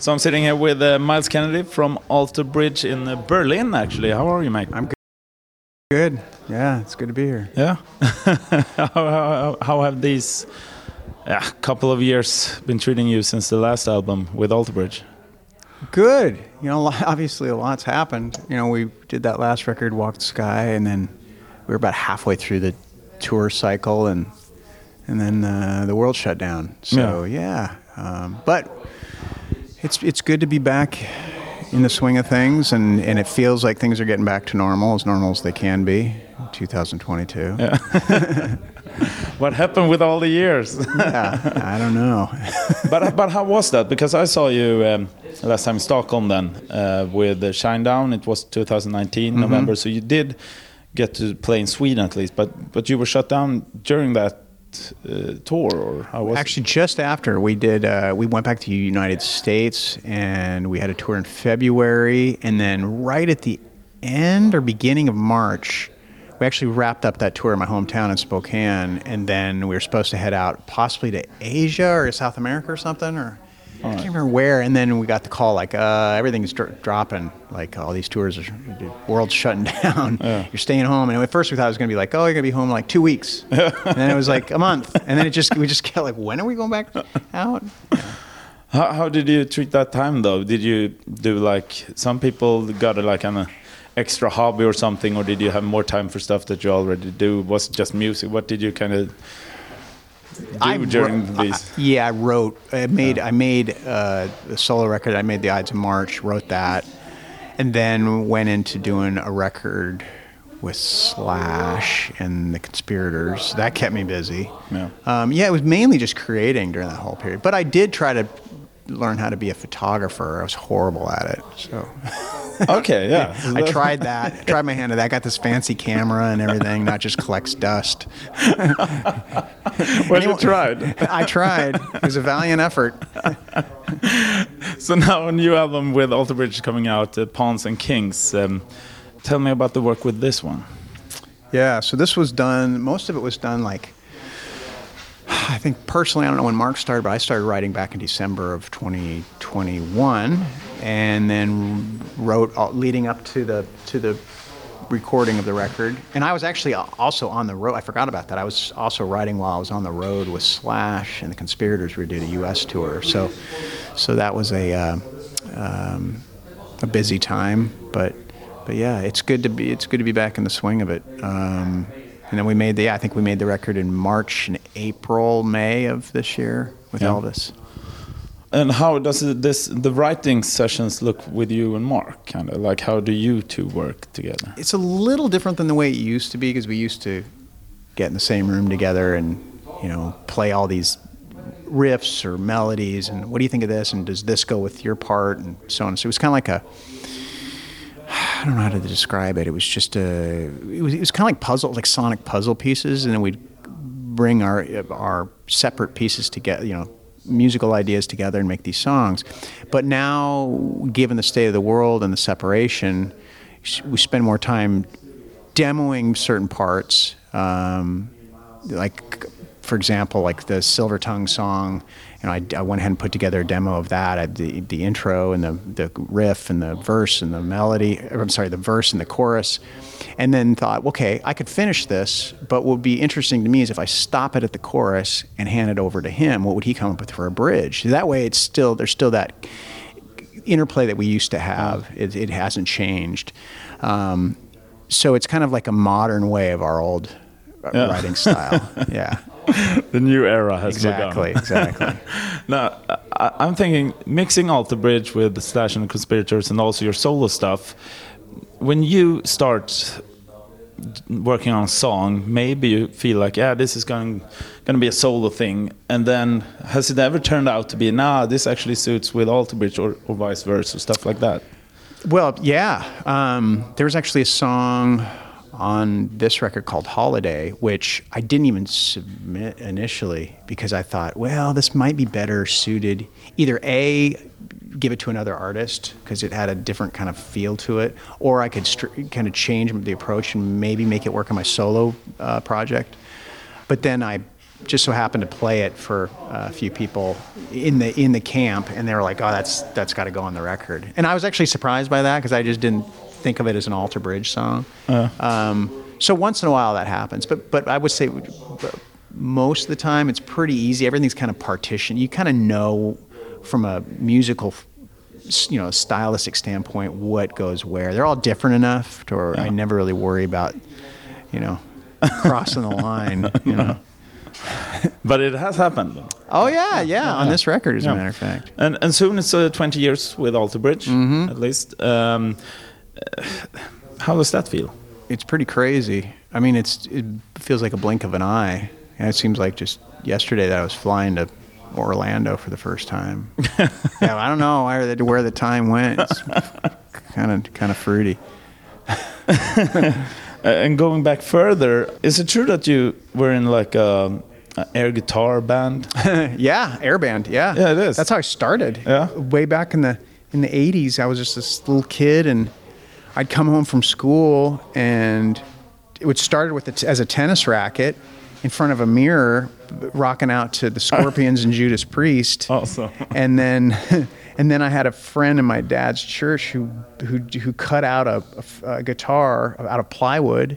So I'm sitting here with uh, Myles Kennedy from Alter Bridge in uh, Berlin, actually. How are you, mate? I'm good. Good. Yeah, it's good to be here. Yeah. how, how, how have these yeah, couple of years been treating you since the last album with Alter Bridge? Good. You know, obviously a lot's happened. You know, we did that last record, Walk the Sky, and then we were about halfway through the tour cycle, and and then uh, the world shut down. So yeah, yeah. Um, but it's it's good to be back in the swing of things, and, and it feels like things are getting back to normal, as normal as they can be. 2022. Yeah. what happened with all the years? yeah, I don't know. but but how was that? Because I saw you um, last time in Stockholm then uh, with the Shinedown. It was 2019 mm -hmm. November, so you did get to play in Sweden at least. But but you were shut down during that uh, tour, or how was Actually, it? just after we did, uh, we went back to the United States, and we had a tour in February, and then right at the end or beginning of March, we actually wrapped up that tour in my hometown in Spokane, and then we were supposed to head out possibly to Asia or South America or something, or I can't remember where. And then we got the call like, uh, everything's dr- dropping. Like all these tours, are, the world's shutting down. Yeah. You're staying home. And at first we thought it was going to be like, oh, you're going to be home in like two weeks. and then it was like a month. And then it just we just kept like, when are we going back out? Yeah. How, how did you treat that time though? Did you do like some people got a, like an extra hobby or something, or did you have more time for stuff that you already do? Was it just music? What did you kind of I during wrote, these? I, yeah, I wrote. I made. I made uh, the solo record. I made the Ides of March. Wrote that, and then went into doing a record with Slash and the Conspirators. That kept me busy. Yeah. Um, yeah, it was mainly just creating during that whole period. But I did try to learn how to be a photographer. I was horrible at it. So. okay, yeah. I tried that. I tried my hand at that. I got this fancy camera and everything, not just collects dust. well, you tried. I tried. It was a valiant effort. so now a new album with Alter Bridge coming out, uh, Pawns and Kings. Um, tell me about the work with this one. Yeah, so this was done, most of it was done like I think personally, I don't know when Mark started, but I started writing back in December of 2021, and then wrote leading up to the to the recording of the record. And I was actually also on the road. I forgot about that. I was also writing while I was on the road with Slash and the Conspirators. We did a U.S. tour, so so that was a uh, um, a busy time, but but yeah, it's good to be it's good to be back in the swing of it. Um, and then we made the, yeah, I think we made the record in March and April, May of this year with yeah. Elvis. And how does this the writing sessions look with you and Mark? Kind of like how do you two work together? It's a little different than the way it used to be because we used to get in the same room together and you know play all these riffs or melodies and what do you think of this and does this go with your part and so on. So it was kind of like a I don't know how to describe it. It was just a, it was, it was kind of like puzzle, like sonic puzzle pieces, and then we'd bring our our separate pieces together, you know, musical ideas together and make these songs. But now, given the state of the world and the separation, we spend more time demoing certain parts, um, like for example, like the Silver Tongue song you know, I, I, went ahead and put together a demo of that. I, the the intro and the the riff and the verse and the melody. I'm sorry, the verse and the chorus, and then thought, okay, I could finish this. But what would be interesting to me is if I stop it at the chorus and hand it over to him, what would he come up with for a bridge? That way, it's still there's still that interplay that we used to have. It, it hasn't changed. Um, so it's kind of like a modern way of our old yeah. writing style. yeah. the new era has exactly, begun. Exactly, now, I, am thinking mixing Alter Bridge with the Slash and the Conspirators and also your solo stuff. When you start working on a song, maybe you feel like, yeah, this is going going to be a solo thing, and then has it ever turned out to be, nah, this actually suits with Alter Bridge or, or vice versa, stuff like that? Well, yeah. Um, there was actually a song on this record called Holiday, which I didn't even submit initially because I thought, well, this might be better suited either A, give it to another artist because it had a different kind of feel to it, or I could kind of change the approach and maybe make it work on my solo uh, project. But then I just so happened to play it for a few people in the in the camp, and they were like, "Oh, that's that's got to go on the record." And I was actually surprised by that because I just didn't think of it as an alter bridge song. Um, so once in a while that happens, but but I would say most of the time it's pretty easy. Everything's kind of partitioned. You kind of know from a musical, you know, stylistic standpoint what goes where. They're all different enough to where I never really worry about, you know, crossing the line. You know. But it has happened. Oh yeah, yeah, on yeah. this record, as Yeah. a matter of fact. And and soon it's uh, 20 years with Alter Bridge, Mm-hmm. at least. Um, uh, how does that feel? It's pretty crazy. I mean, it's it feels like a blink of an eye. And it seems like just yesterday that I was flying to Orlando for the first time. yeah, I don't know where the, where the time went. It's kind of kind of fruity. And going back further, is it true that you were in like a, air guitar band? yeah, airband. Yeah, Yeah, it is. That's how I started. Yeah? way back in the in the '80s, I was just this little kid, and I'd come home from school, and it would started with a t- as a tennis racket in front of a mirror, rocking out to the Scorpions and Judas Priest. Awesome. And then, and then I had a friend in my dad's church who who who cut out a, a- a guitar out of plywood,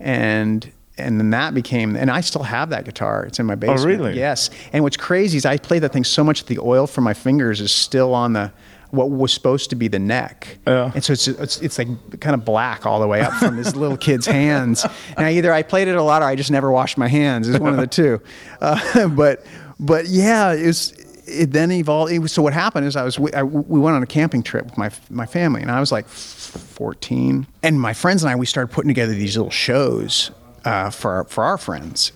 and. And then that became, and I still have that guitar. It's in my basement. Oh, really? Yes. And what's crazy is I play that thing so much that the oil from my fingers is still on the what was supposed to be the neck. Yeah. And so it's, it's it's like kind of black all the way up from this little kid's hands. Now either I played it a lot or I just never washed my hands. It's one of the two. Uh, but but yeah, it was. It then evolved. It was, so what happened is I was I, we went on a camping trip with my my family and I was like 14 and my friends and I we started putting together these little shows uh, for our, for our friends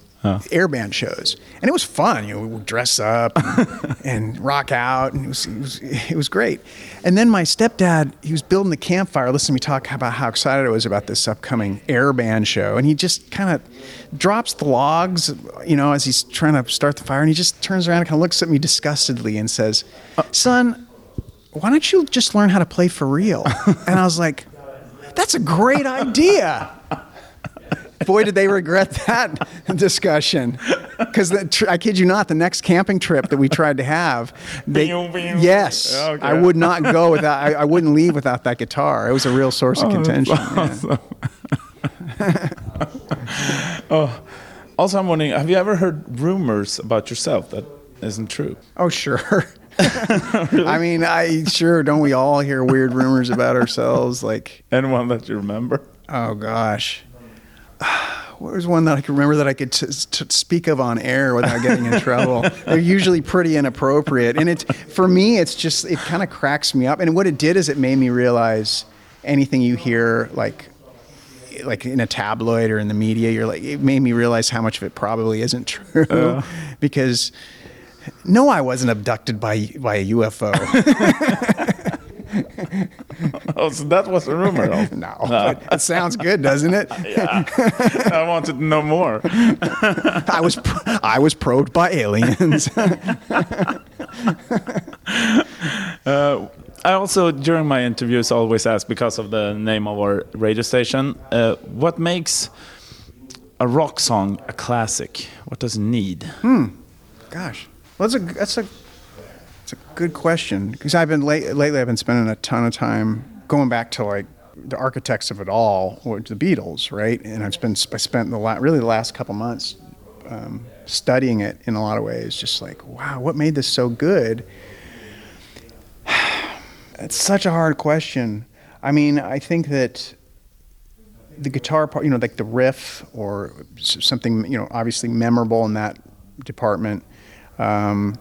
airband shows, and it was fun. You know, we would dress up and, and rock out, and it was, it was it was great. And then my stepdad, he was building the campfire, listening to me talk about how excited I was about this upcoming airband show, and he just kind of drops the logs, you know, as he's trying to start the fire, and he just turns around and kind of looks at me disgustedly and says, uh. "Son, why don't you just learn how to play for real?" and I was like, "That's a great idea." Boy, did they regret that discussion. Because tr- I kid you not, the next camping trip that we tried to have, they, yes, Okay. I would not go without. I, I wouldn't leave without that guitar. It was a real source of oh, contention. yeah. Oh, also, I'm wondering, have you ever heard rumors about yourself that isn't true? Oh, sure. I mean, I sure don't we all hear weird rumors about ourselves? Like, Anyone that you remember? oh gosh, what was one that I could remember that I could t- t- speak of on air without getting in trouble? They're usually pretty inappropriate, and it's for me, it's just it kind of cracks me up. And what it did is it made me realize anything you hear like like in a tabloid or in the media, you're like it made me realize how much of it probably isn't true because. No, I wasn't abducted by by a UFO. Oh, so that was a rumor. no, but it sounds good, doesn't it? yeah. I wanted to know more. I was I was probed by aliens. Uh, I also, during my interviews, always ask because of the name of our radio station, uh, what makes a rock song a classic? What does it need? Hmm. Gosh, well, that's a that's a it's a good question because I've been late, lately. I've been spending a ton of time going back to like the architects of it all, or the Beatles, right? And I've spent I spent the la- really the last couple months um, studying it in a lot of ways. Just like, wow, what made this so good? It's such a hard question. I mean, I think that the guitar part, you know, like the riff or something, you know, obviously memorable in that department, um,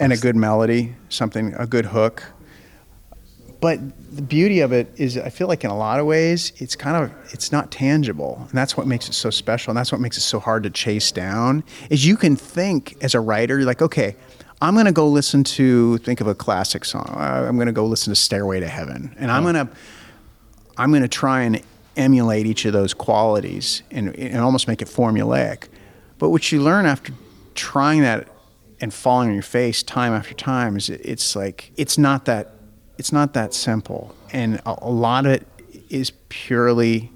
and a good melody, something, a good hook. But the beauty of it is, I feel like in a lot of ways, it's kind of, it's not tangible, and that's what makes it so special, and that's what makes it so hard to chase down. Is you can think as a writer, you're like, okay, I'm going to go listen to, think of a classic song. Uh, I'm going to go listen to Stairway to Heaven, and I'm going to I'm going to try and emulate each of those qualities and, and almost make it formulaic. But what you learn after trying that and falling on your face time after time is it's like it's not that it's not that simple, and a, a lot of it is purely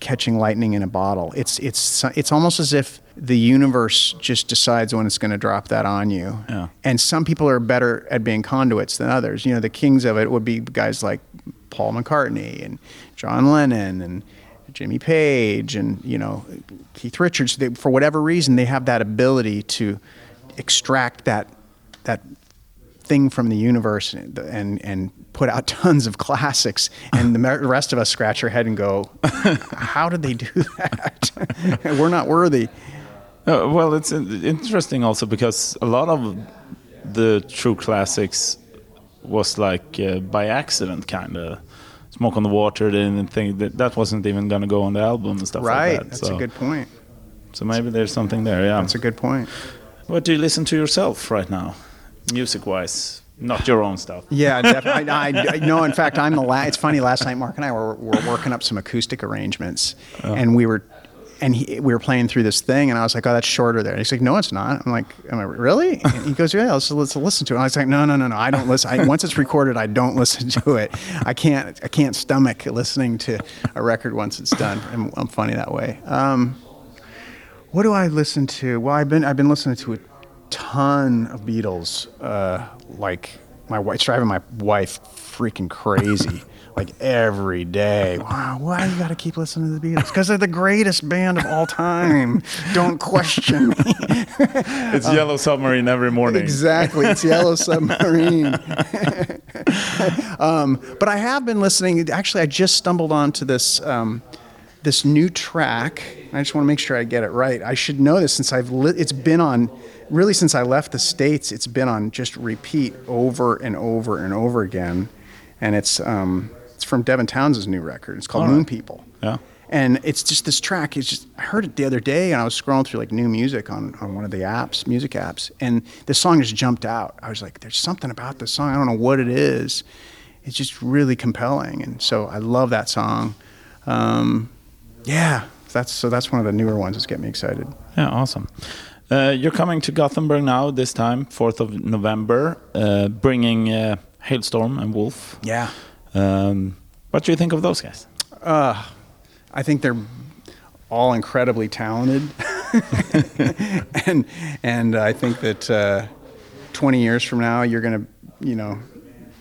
catching lightning in a bottle. It's it's it's almost as if the universe just decides when it's going to drop that on you. Yeah. And some people are better at being conduits than others. You know, the kings of it would be guys like Paul McCartney and John Lennon and Jimmy Page and you know Keith Richards. They, for whatever reason, they have that ability to extract that that thing from the universe and and, and put out tons of classics. And the rest of us scratch our head and go, "How did they do that? We're not worthy." Uh, well, it's interesting also because a lot of the true classics was like uh, by accident, kind of. Smoke on the Water, they didn't think that that wasn't even going to go on the album and stuff Right. like that. That's so, a good point. So maybe there's something there. Yeah. That's a good point. What do you listen to yourself right now, music-wise? Not your own stuff. Yeah, definitely. I, I, no, in fact, I'm the last. It's funny. Last night, Mark and I were, were working up some acoustic arrangements, and we were, and he, we were playing through this thing, and I was like, "Oh, that's shorter there." And he's like, "No, it's not." I'm like, "Am I really?" And he goes, "Yeah, let's, let's listen to it." And I was like, "No, no, no, no. I don't listen. I, once it's recorded, I don't listen to it. I can't. I can't stomach listening to a record once it's done. I'm, I'm funny that way." Um, what do I listen to? Well, I've been I've been listening to a ton of Beatles. Uh, like my wife, it's driving my wife freaking crazy. like every day. Wow, why you got to keep listening to the Beatles? Because they're the greatest band of all time. Don't question me. It's Yellow Submarine every morning. Exactly, it's Yellow Submarine. um, but I have been listening. Actually, I just stumbled onto this um, this new track. I just want to make sure I get it right. I should know this since I've li- it's been on really since I left the states. It's been on just repeat over and over and over again, and it's um, it's from Devin Townsend's new record. It's called All right. Moon People. Yeah. And it's just this track. It's just I heard it the other day, and I was scrolling through like new music on, on one of the apps, music apps, and this song just jumped out. I was like, "There's something about this song. I don't know what it is. It's just really compelling." And so I love that song. Um, yeah, that's so that's one of the newer ones that's getting me excited. Yeah, awesome. Uh, you're coming to Gothenburg now, this time, 4th of November, uh, bringing uh, Halestorm and Wolf. Yeah, Um, what do you think of those guys? uh, I think they're all incredibly talented, and and I think that uh, 20 years from now, you're gonna, you know,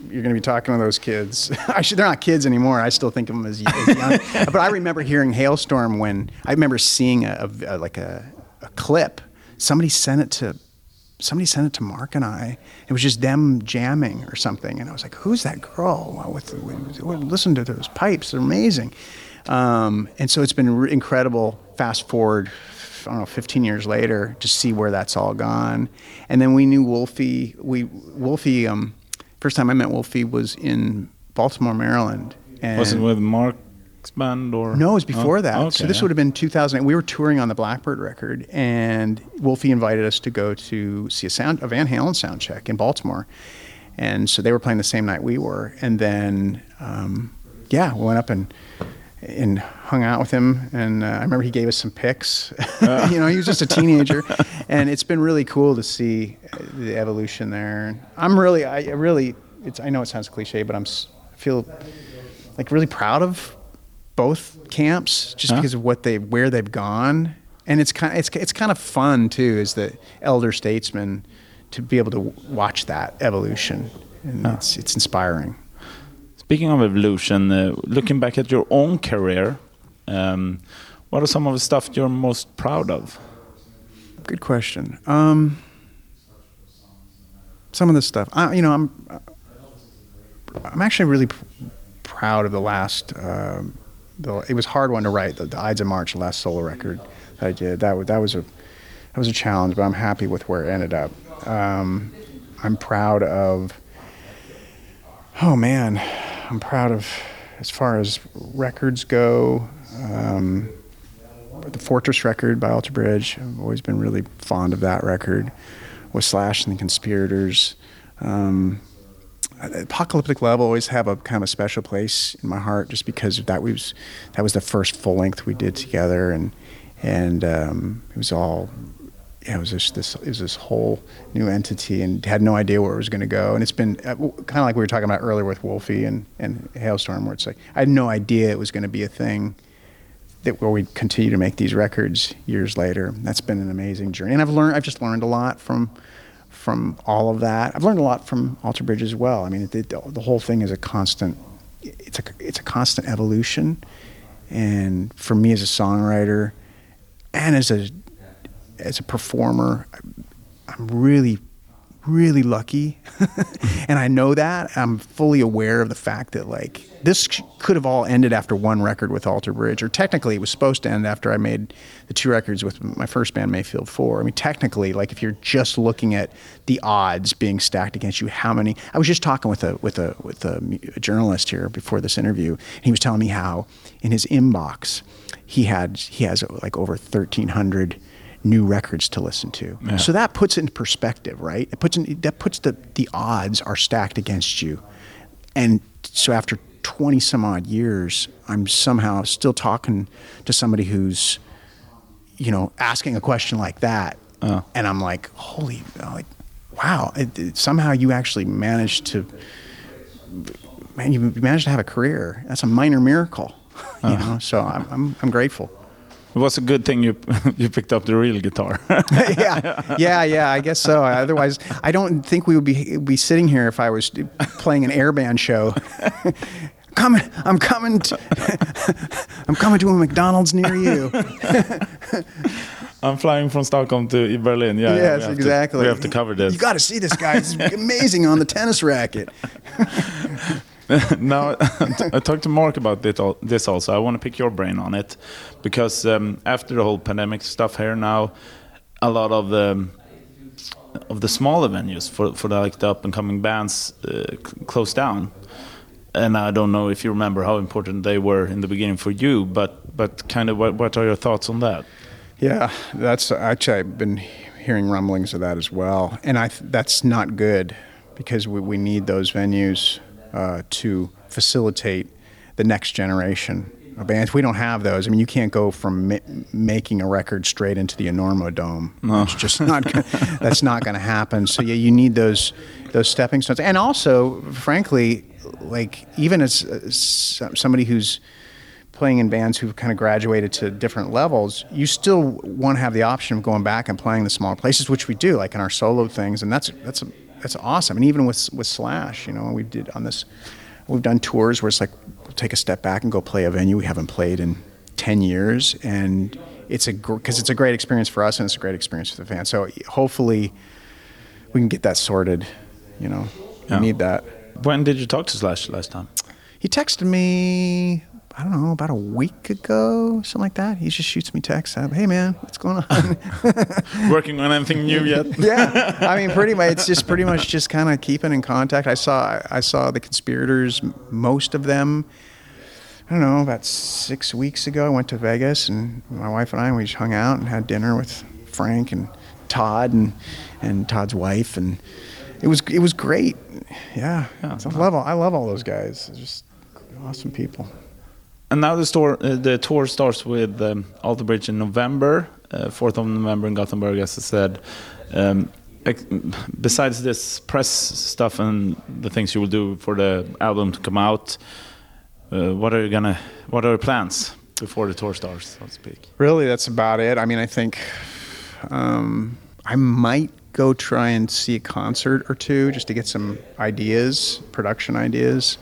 you're gonna be talking to those kids. I should, they're not kids anymore. I still think of them as, as young. but I remember hearing Halestorm when I remember seeing a, a like a, a clip. Somebody sent it to somebody sent it to Mark and I. It was just them jamming or something, and I was like, "Who's that girl?" With, with, with listen to those pipes; they're amazing. Um, and so it's been re- incredible. Fast forward, I don't know, 15 years later, to see where that's all gone. And then we knew Wolfie. We Wolfie. Um, first time I met Wolfie was in Baltimore, Maryland. And Was it with Mark's band or? no, it was before Oh, that. okay, so this yeah. would have been 2000. We were touring on the Blackbird record, and Wolfie invited us to go to see a sound a Van Halen sound check in Baltimore. And so they were playing the same night we were, and then um, yeah, we went up and and hung out with him. And uh, I remember he gave us some pics. you know, he was just a teenager, and it's been really cool to see uh, the evolution there. I'm really, I really, it's. I know it sounds cliche, but I'm I feel like really proud of both camps just Huh? because of what they where they've gone and it's kind of, it's it's kind of fun too as the elder statesman to be able to watch that evolution and it's it's inspiring Speaking of evolution, uh, looking back at your own career, um, what are some of the stuff you're most proud of? good question. Um some of this stuff. I, you know i'm i'm actually really pr- proud of the last um the, it was a hard one to write the, the ides of march the last solo record that i did. That, wa- that was a that was a challenge but i'm happy with where it ended up. Um, i'm proud of oh man i'm proud of as far as records go um, the Fortress record by Alter Bridge. I've always been really fond of that record. With Slash and the Conspirators. Um, Apocalyptic Love always have a kind of a special place in my heart, just because that was that was the first full length we did together, and and um, it was all. It was just this. Was this whole new entity, and had no idea where it was going to go. And it's been uh, kind of like we were talking about earlier with Wolfie and and Halestorm, where it's like I had no idea it was going to be a thing that where we continue to make these records years later. That's been an amazing journey, and I've learned. I've just learned a lot from from all of that. I've learned a lot from Alter Bridge as well. I mean, the whole thing is a constant. It's a it's a constant evolution, and for me as a songwriter, and as a as a performer, I'm really really lucky. And i know that. I'm fully aware of the fact that like this could have all ended after one record with alter bridge or technically it was supposed to end after i made the two records with my first band mayfield 4 i mean technically like if you're just looking at the odds being stacked against you how many i was just talking with a with a with a, a journalist here before this interview and he was telling me how in his inbox he had he has like over 1300 new records to listen to. Yeah. So that puts it in perspective, right? It puts in, that puts the the odds are stacked against you, and so after twenty some odd years, I'm somehow still talking to somebody who's, you know, asking a question like that, uh. and I'm like, holy, like, wow! It, it, somehow you actually managed to, man, you managed to have a career. That's a minor miracle, uh. you know. So I'm, I'm I'm grateful. It was a good thing you you picked up the real guitar. yeah, yeah, yeah. I guess so. Otherwise, I don't think we would be be sitting here if I was playing an air band show. coming, I'm coming. To, I'm coming to a McDonald's near you. I'm flying from Stockholm to Berlin. Yeah. Yes, we exactly. To, we have to cover this. You got to see this guy. He's amazing on the tennis racket. now, I talked to Mark about this also. I want to pick your brain on it because um, after the whole pandemic stuff here now, a lot of the of the smaller venues for for the, like the up and coming bands uh, closed down. And I don't know if you remember how important they were in the beginning for you, but but kind of what what are your thoughts on that? Yeah, that's actually I've been hearing rumblings of that as well, and I that's not good because we, we need those venues uh, to facilitate the next generation of bands. We don't have those. I mean, you can't go from ma- making a record straight into the Enormo Dome. No. It's just not. that's not going to happen. So yeah, you need those those stepping stones. And also, frankly, like even as, as somebody who's playing in bands who've kind of graduated to different levels, you still want to have the option of going back and playing the smaller places, which we do, like in our solo things, and that's that's a that's awesome. And even with with Slash, you know, we did on this, we've done tours where it's like we'll take a step back and go play a venue we haven't played in ten years, and it's a because it's a great experience for us and it's a great experience for the fans. So hopefully, we can get that sorted. You know, yeah. we need that. When did you talk to Slash last time? He texted me I don't know, about a week ago, something like that. He just shoots me texts. Hey, man, what's going on? Working on anything new yet? yeah, I mean, pretty much. It's just pretty much just kind of keeping in contact. I saw I saw the conspirators, most of them. I don't know, about six weeks ago, I went to Vegas, and my wife and I we just hung out and had dinner with Frank and Todd and and Todd's wife, and it was it was great. Yeah, yeah I love all, I love all those guys. Just awesome people and now the store, uh, the tour starts with um, Alter Bridge in November, uh, 4th of November in Gothenburg, as I said. Um, besides this press stuff and the things you will do for the album to come out, uh, what are you gonna? What are your plans before the tour starts, so to speak? Really, that's about it. I mean, I think um, I might go try and see a concert or two just to get some ideas, production ideas.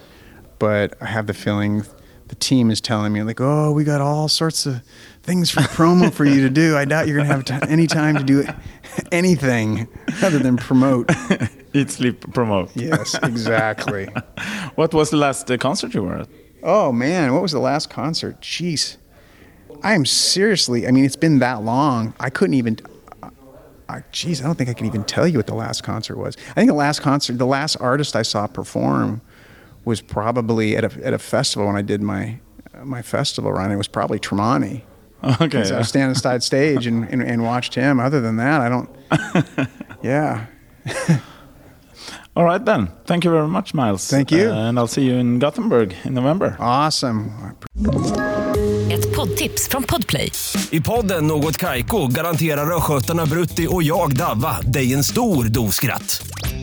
But I have the feeling the team is telling me like, oh, we got all sorts of things for promo for you to do. I doubt you're gonna have t- any time to do anything other than promote. Eat, sleep, promote. Yes, exactly. what was the last uh, concert you were at? Oh man, what was the last concert? Jeez, I am seriously. I mean, it's been that long. I couldn't even. I, geez, I don't think I can even tell you what the last concert was. I think the last concert, the last artist I saw perform was probably at a, at a festival when I did my my festival run. It was probably Tremonti. Okay. Yeah. I was standing side stage and, and, and, watched him. Other than that, I don't. yeah. All right then. Thank you very much, Myles. Thank you. Uh, and I'll see you in Gothenburg in November. Awesome. Ett poddtips från Podplay. I podden Något Kaiko garanterar östgötarna Brutti och jag, Davva, dig en stor dos skratt.